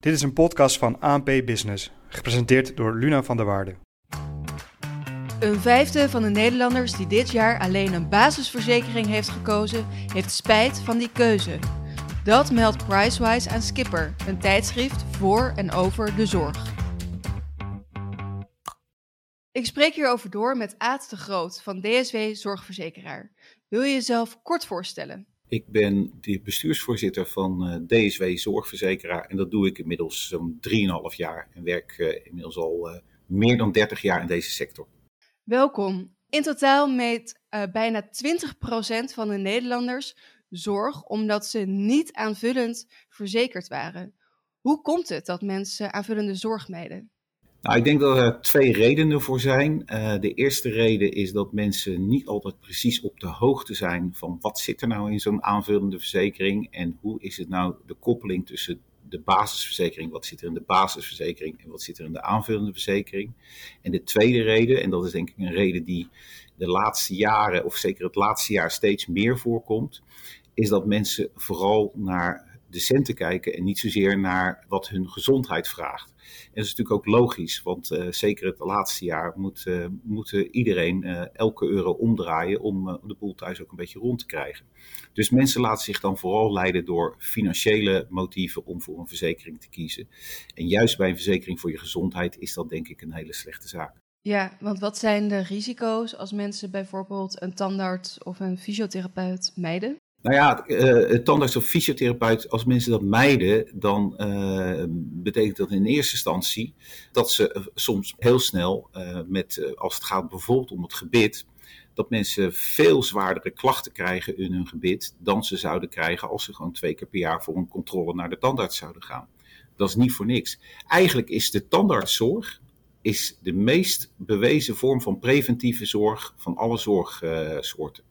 Dit is een podcast van ANP Business, gepresenteerd door Luna van der Waarde. Een vijfde van de Nederlanders die dit jaar alleen een basisverzekering heeft gekozen, heeft spijt van die keuze. Dat meldt Pricewise aan Skipper, een tijdschrift voor en over de zorg. Ik spreek hierover door met Aad de Groot van DSW Zorgverzekeraar. Wil je jezelf kort voorstellen? Ik ben de bestuursvoorzitter van uh, DSW Zorgverzekeraar en dat doe ik inmiddels zo'n 3,5 jaar en werk uh, inmiddels al uh, meer dan 30 jaar in deze sector. Welkom. In totaal meet bijna 20% van de Nederlanders zorg omdat ze niet aanvullend verzekerd waren. Hoe komt het dat mensen aanvullende zorg meden? Nou, ik denk dat er twee redenen voor zijn. Uh, de eerste reden is dat mensen niet altijd precies op de hoogte zijn van wat zit er nou in zo'n aanvullende verzekering en hoe is het nou de koppeling tussen de basisverzekering, wat zit er in de basisverzekering en wat zit er in de aanvullende verzekering. En de tweede reden, en dat is denk ik een reden die de laatste jaren, of zeker het laatste jaar steeds meer voorkomt, is dat mensen vooral naar de centen kijken en niet zozeer naar wat hun gezondheid vraagt. En dat is natuurlijk ook logisch, want uh, zeker het laatste jaar moet, uh, moet iedereen uh, elke euro omdraaien om de boel thuis ook een beetje rond te krijgen. Dus mensen laten zich dan vooral leiden door financiële motieven om voor een verzekering te kiezen. En juist bij een verzekering voor je gezondheid is dat denk ik een hele slechte zaak. Ja, want wat zijn de risico's als mensen bijvoorbeeld een tandarts of een fysiotherapeut mijden? Nou ja, uh, tandarts of fysiotherapeut, als mensen dat mijden, dan uh, betekent dat in eerste instantie dat ze soms heel snel, met, als het gaat bijvoorbeeld om het gebit, dat mensen veel zwaardere klachten krijgen in hun gebit dan ze zouden krijgen als ze gewoon twee keer per jaar voor een controle naar de tandarts zouden gaan. Dat is niet voor niks. Eigenlijk is de tandartszorg is de meest bewezen vorm van preventieve zorg van alle zorgsoorten.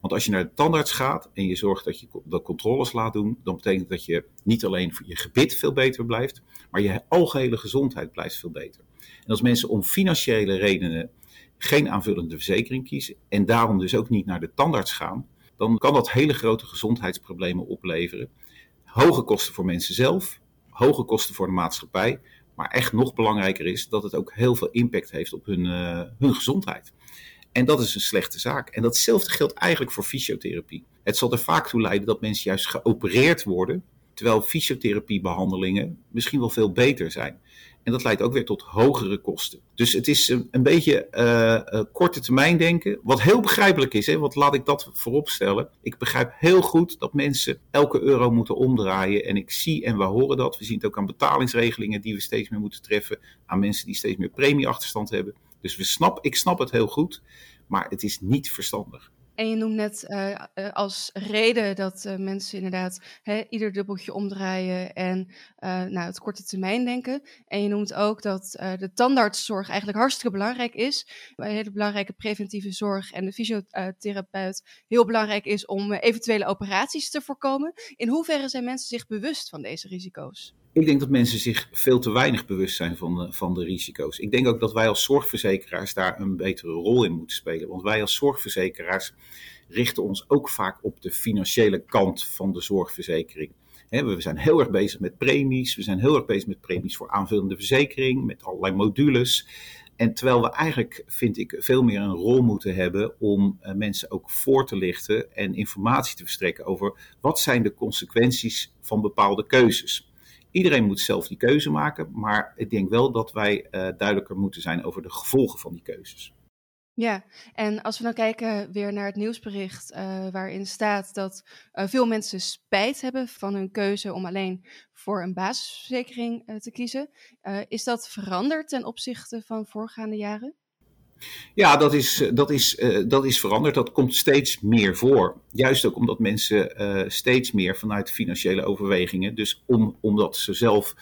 Want als je naar de tandarts gaat en je zorgt dat je de controles laat doen, dan betekent dat je niet alleen je gebit veel beter blijft, maar je algehele gezondheid blijft veel beter. En als mensen om financiële redenen geen aanvullende verzekering kiezen en daarom dus ook niet naar de tandarts gaan, dan kan dat hele grote gezondheidsproblemen opleveren. Hoge kosten voor mensen zelf, hoge kosten voor de maatschappij, maar echt nog belangrijker is dat het ook heel veel impact heeft op hun, uh, hun gezondheid. En dat is een slechte zaak. En datzelfde geldt eigenlijk voor fysiotherapie. Het zal er vaak toe leiden dat mensen juist geopereerd worden, terwijl fysiotherapiebehandelingen misschien wel veel beter zijn. En dat leidt ook weer tot hogere kosten. Dus het is een, een beetje uh, uh, korte termijn denken, wat heel begrijpelijk is. Hè? Want laat ik dat voorop stellen. Ik begrijp heel goed dat mensen elke euro moeten omdraaien. En ik zie en we horen dat. We zien het ook aan betalingsregelingen die we steeds meer moeten treffen. Aan mensen die steeds meer premieachterstand hebben. Dus we snap, ik snap het heel goed, maar het is niet verstandig. En je noemt net uh, uh, als reden dat uh, mensen inderdaad hè, ieder dubbeltje omdraaien en nou, het korte termijn denken. En je noemt ook dat de tandartszorg eigenlijk hartstikke belangrijk is. Een hele belangrijke preventieve zorg en de fysiotherapeut heel belangrijk is om eventuele operaties te voorkomen. In hoeverre zijn mensen zich bewust van deze risico's? Ik denk dat mensen zich veel te weinig bewust zijn van de, van de risico's. Ik denk ook dat wij als zorgverzekeraars daar een betere rol in moeten spelen. Want wij als zorgverzekeraars richten ons ook vaak op de financiële kant van de zorgverzekering. we zijn heel erg bezig met premies. We zijn heel erg bezig met premies voor aanvullende verzekering, met allerlei modules. En terwijl we eigenlijk, vind ik, veel meer een rol moeten hebben om uh, mensen ook voor te lichten en informatie te verstrekken over wat zijn de consequenties van bepaalde keuzes. Iedereen moet zelf die keuze maken, maar ik denk wel dat wij uh, duidelijker moeten zijn over de gevolgen van die keuzes. Ja, en als we dan kijken weer naar het nieuwsbericht uh, waarin staat dat uh, veel mensen spijt hebben van hun keuze om alleen voor een basisverzekering te kiezen. is dat veranderd ten opzichte van voorgaande jaren? Ja, dat is, dat, is, uh, dat is veranderd. Dat komt steeds meer voor. Juist ook omdat mensen uh, steeds meer vanuit financiële overwegingen, dus om, omdat ze zelf,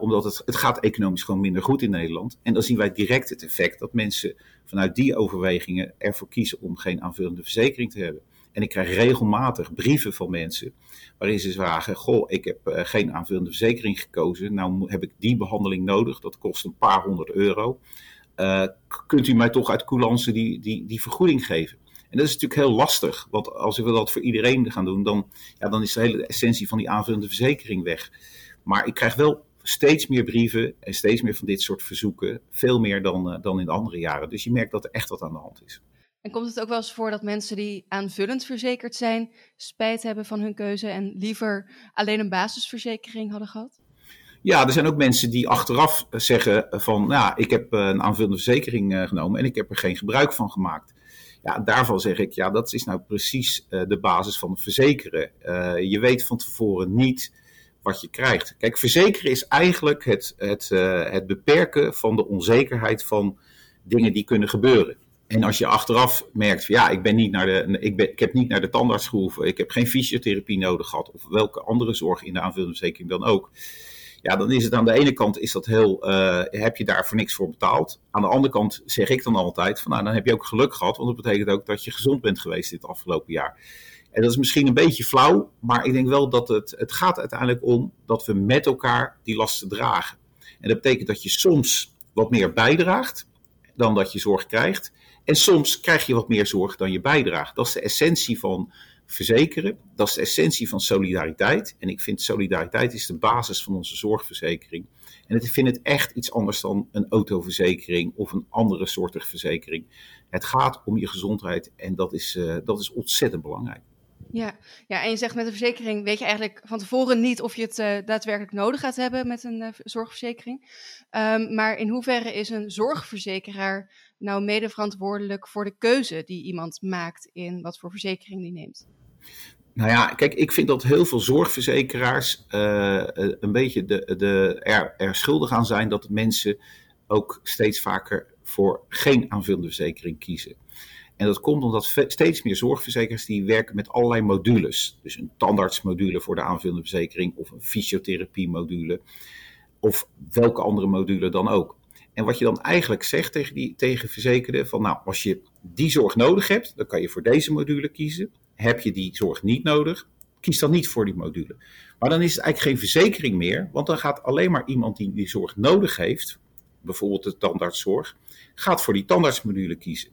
omdat het, het gaat economisch gewoon minder goed in Nederland. En dan zien wij direct het effect dat mensen vanuit die overwegingen ervoor kiezen om geen aanvullende verzekering te hebben. En ik krijg regelmatig brieven van mensen waarin ze vragen: Goh, ik heb geen aanvullende verzekering gekozen. Nou heb ik die behandeling nodig. Dat kost een paar honderd euro. Uh, kunt u mij toch uit coulance die, die, die vergoeding geven? En dat is natuurlijk heel lastig, want als we dat voor iedereen gaan doen, dan, ja, dan is de hele essentie van die aanvullende verzekering weg. Maar ik krijg wel steeds meer brieven en steeds meer van dit soort verzoeken. Veel meer dan, dan in andere jaren. Dus je merkt dat er echt wat aan de hand is. En komt het ook wel eens voor dat mensen die aanvullend verzekerd zijn, spijt hebben van hun keuze en liever alleen een basisverzekering hadden gehad? Ja, er zijn ook mensen die achteraf zeggen van, nou, ik heb een aanvullende verzekering genomen en ik heb er geen gebruik van gemaakt. Ja, daarvan zeg ik, ja, dat is nou precies de basis van het verzekeren. je weet van tevoren niet wat je krijgt. Kijk, verzekeren is eigenlijk het, het, het beperken van de onzekerheid van dingen die kunnen gebeuren. En als je achteraf merkt, van, ja, ik, ben niet naar de, ik, ben, ik heb niet naar de tandarts gehoeven, ik heb geen fysiotherapie nodig gehad, of welke andere zorg in de aanvullende verzekering dan ook. Ja, dan is het aan de ene kant is dat heel, uh, heb je daar voor niks voor betaald. Aan de andere kant zeg ik dan altijd, van nou, dan heb je ook geluk gehad, want dat betekent ook dat je gezond bent geweest dit afgelopen jaar. En dat is misschien een beetje flauw, maar ik denk wel dat het, het gaat uiteindelijk om dat we met elkaar die lasten dragen. En dat betekent dat je soms wat meer bijdraagt dan dat je zorg krijgt. En soms krijg je wat meer zorg dan je bijdraagt. Dat is de essentie van verzekeren. Dat is de essentie van solidariteit. En ik vind solidariteit is de basis van onze zorgverzekering. En ik vind het echt iets anders dan een autoverzekering of een andere soortige verzekering. Het gaat om je gezondheid en dat is, uh, dat is ontzettend belangrijk. Ja. ja, en je zegt met een verzekering weet je eigenlijk van tevoren niet of je het uh, daadwerkelijk nodig gaat hebben met een uh, zorgverzekering. Um, maar in hoeverre is een zorgverzekeraar nou mede verantwoordelijk voor de keuze die iemand maakt in wat voor verzekering die neemt? Nou ja, kijk, ik vind dat heel veel zorgverzekeraars uh, een beetje de, de, er, er schuldig aan zijn dat mensen ook steeds vaker voor geen aanvullende verzekering kiezen. En dat komt omdat steeds meer zorgverzekeraars die werken met allerlei modules. Dus een tandartsmodule voor de aanvullende verzekering of een fysiotherapie-module of welke andere module dan ook. En wat je dan eigenlijk zegt tegen, die, tegen verzekerden, van nou, als je die zorg nodig hebt, dan kan je voor deze module kiezen. Heb je die zorg niet nodig, kies dan niet voor die module. Maar dan is het eigenlijk geen verzekering meer, want dan gaat alleen maar iemand die die zorg nodig heeft, bijvoorbeeld de tandartszorg, gaat voor die tandartsmodule kiezen.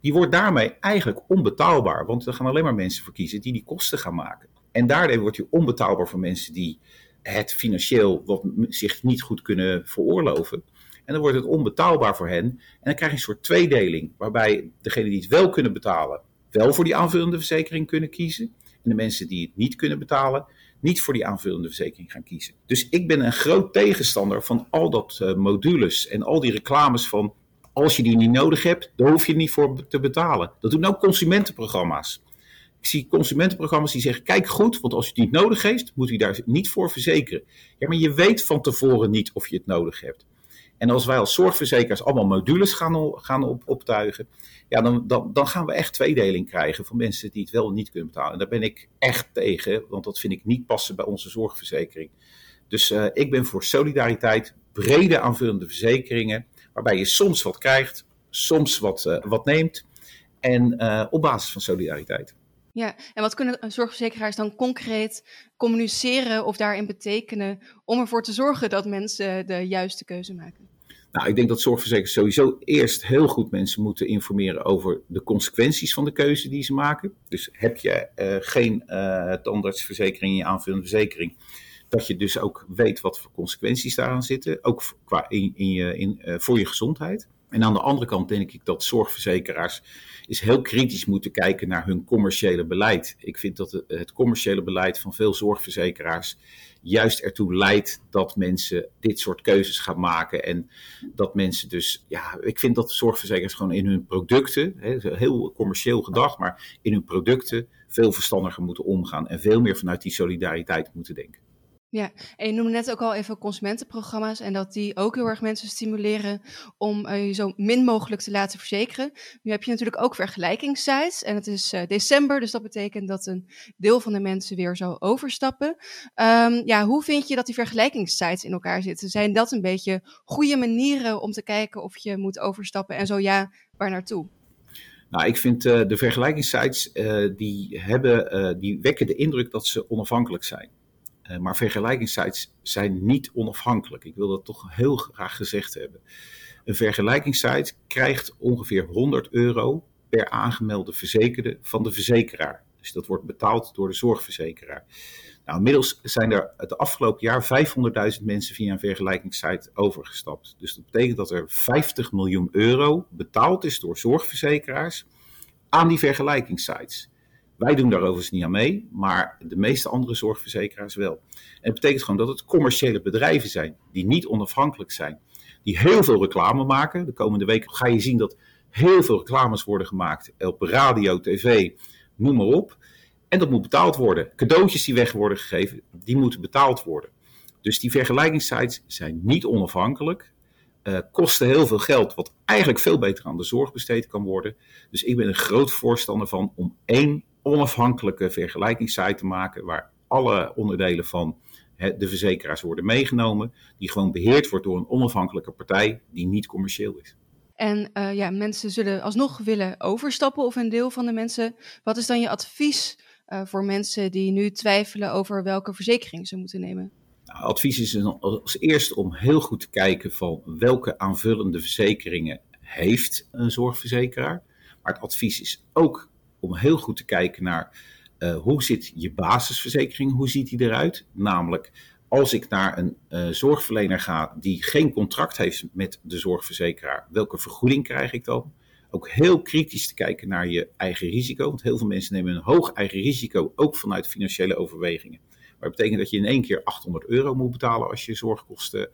Die wordt daarmee eigenlijk onbetaalbaar, want er gaan alleen maar mensen voor kiezen die die kosten gaan maken. En daardoor wordt hij onbetaalbaar voor mensen die het financieel wat zich niet goed kunnen veroorloven. En dan wordt het onbetaalbaar voor hen. En dan krijg je een soort tweedeling, waarbij degenen die het wel kunnen betalen, wel voor die aanvullende verzekering kunnen kiezen. En de mensen die het niet kunnen betalen, niet voor die aanvullende verzekering gaan kiezen. Dus ik ben een groot tegenstander van al dat uh, modules en al die reclames van als je die niet nodig hebt, dan hoef je niet voor te betalen. Dat doen ook consumentenprogramma's. Ik zie consumentenprogramma's die zeggen: kijk goed, want als je het niet nodig heeft, moet je daar niet voor verzekeren. Ja, maar je weet van tevoren niet of je het nodig hebt. En als wij als zorgverzekeraars allemaal modules gaan, gaan op, optuigen, ja, dan, dan, dan gaan we echt tweedeling krijgen van mensen die het wel niet kunnen betalen. En daar ben ik echt tegen, want dat vind ik niet passen bij onze zorgverzekering. Dus uh, ik ben voor solidariteit, brede aanvullende verzekeringen, waarbij je soms wat krijgt, soms wat, uh, wat neemt. En uh, op basis van solidariteit. Ja, en wat kunnen zorgverzekeraars dan concreet communiceren of daarin betekenen om ervoor te zorgen dat mensen de juiste keuze maken? Nou, ik denk dat zorgverzekeraars sowieso eerst heel goed mensen moeten informeren over de consequenties van de keuze die ze maken. Dus heb je uh, geen uh, tandartsverzekering in je aanvullende verzekering, dat je dus ook weet wat voor consequenties daaraan zitten, ook qua in, je, in, uh, voor je gezondheid. En aan de andere kant denk ik dat zorgverzekeraars is heel kritisch moeten kijken naar hun commerciële beleid. Ik vind dat het commerciële beleid van veel zorgverzekeraars juist ertoe leidt dat mensen dit soort keuzes gaan maken. En dat mensen dus, ja, ik vind dat zorgverzekeraars gewoon in hun producten, heel commercieel gedacht, maar in hun producten veel verstandiger moeten omgaan en veel meer vanuit die solidariteit moeten denken. Ja, en je noemde net ook al even consumentenprogramma's en dat die ook heel erg mensen stimuleren om uh, je zo min mogelijk te laten verzekeren. Nu heb je natuurlijk ook vergelijkingssites en het is uh, december, dus dat betekent dat een deel van de mensen weer zo overstappen. Um, ja, hoe vind je dat die vergelijkingssites in elkaar zitten? Zijn dat een beetje goede manieren om te kijken of je moet overstappen en zo ja, waar naartoe? Nou, ik vind uh, de vergelijkingssites, die, hebben, die wekken de indruk dat ze onafhankelijk zijn. Uh, maar vergelijkingssites zijn niet onafhankelijk. Ik wil dat toch heel graag gezegd hebben. Een vergelijkingssite krijgt ongeveer 100 euro per aangemelde verzekerde van de verzekeraar. Dus dat wordt betaald door de zorgverzekeraar. Nou, inmiddels zijn er het afgelopen jaar 500.000 mensen via een vergelijkingssite overgestapt. Dus dat betekent dat er 50 miljoen euro betaald is door zorgverzekeraars aan die vergelijkingssites. Wij doen daar overigens niet aan mee, maar de meeste andere zorgverzekeraars wel. En het betekent gewoon dat het commerciële bedrijven zijn die niet onafhankelijk zijn, die heel veel reclame maken. De komende weken ga je zien dat heel veel reclames worden gemaakt op radio, tv, noem maar op. En dat moet betaald worden. Cadeautjes die weg worden gegeven, die moeten betaald worden. Dus die vergelijkingssites zijn niet onafhankelijk. Uh, kosten heel veel geld, wat eigenlijk veel beter aan de zorg besteed kan worden. Dus ik ben een groot voorstander van om één onafhankelijke vergelijkingssite te maken, waar alle onderdelen van de verzekeraars worden meegenomen, die gewoon beheerd wordt door een onafhankelijke partij die niet commercieel is. En uh, ja, mensen zullen alsnog willen overstappen, of een deel van de mensen. Wat is dan je advies uh, voor mensen die nu twijfelen over welke verzekering ze moeten nemen? Nou, advies is als eerste om heel goed te kijken van welke aanvullende verzekeringen heeft een zorgverzekeraar. Maar het advies is ook om heel goed te kijken naar uh, hoe zit je basisverzekering, hoe ziet die eruit? Namelijk, als ik naar een uh, zorgverlener ga die geen contract heeft met de zorgverzekeraar, welke vergoeding krijg ik dan? Ook heel kritisch te kijken naar je eigen risico, want heel veel mensen nemen een hoog eigen risico, ook vanuit financiële overwegingen. Maar dat betekent dat je in één keer 800 euro moet betalen als je zorgkosten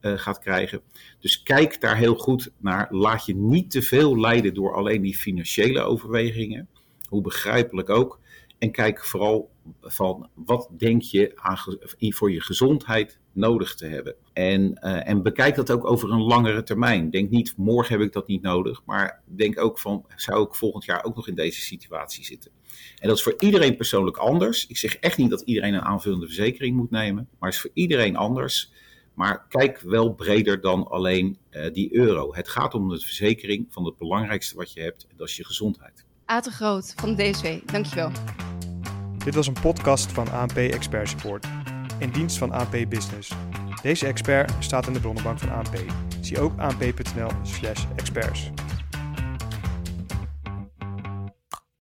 uh, gaat krijgen. Dus kijk daar heel goed naar. Laat je niet te veel leiden door alleen die financiële overwegingen hoe begrijpelijk ook. En kijk vooral van wat denk je aan, voor je gezondheid nodig te hebben. En, uh, en bekijk dat ook over een langere termijn. Denk niet, morgen heb ik dat niet nodig. Maar denk ook van, zou ik volgend jaar ook nog in deze situatie zitten? En dat is voor iedereen persoonlijk anders. Ik zeg echt niet dat iedereen een aanvullende verzekering moet nemen. Maar het is voor iedereen anders. Maar kijk wel breder dan alleen uh, die euro. Het gaat om de verzekering van het belangrijkste wat je hebt. En dat is je gezondheid. Aten Groot van de DSW, dankjewel. Dit was een podcast van ANP Expert Support, in dienst van ANP Business. Deze expert staat in de bronnenbank van ANP. Zie ook anp.nl/experts.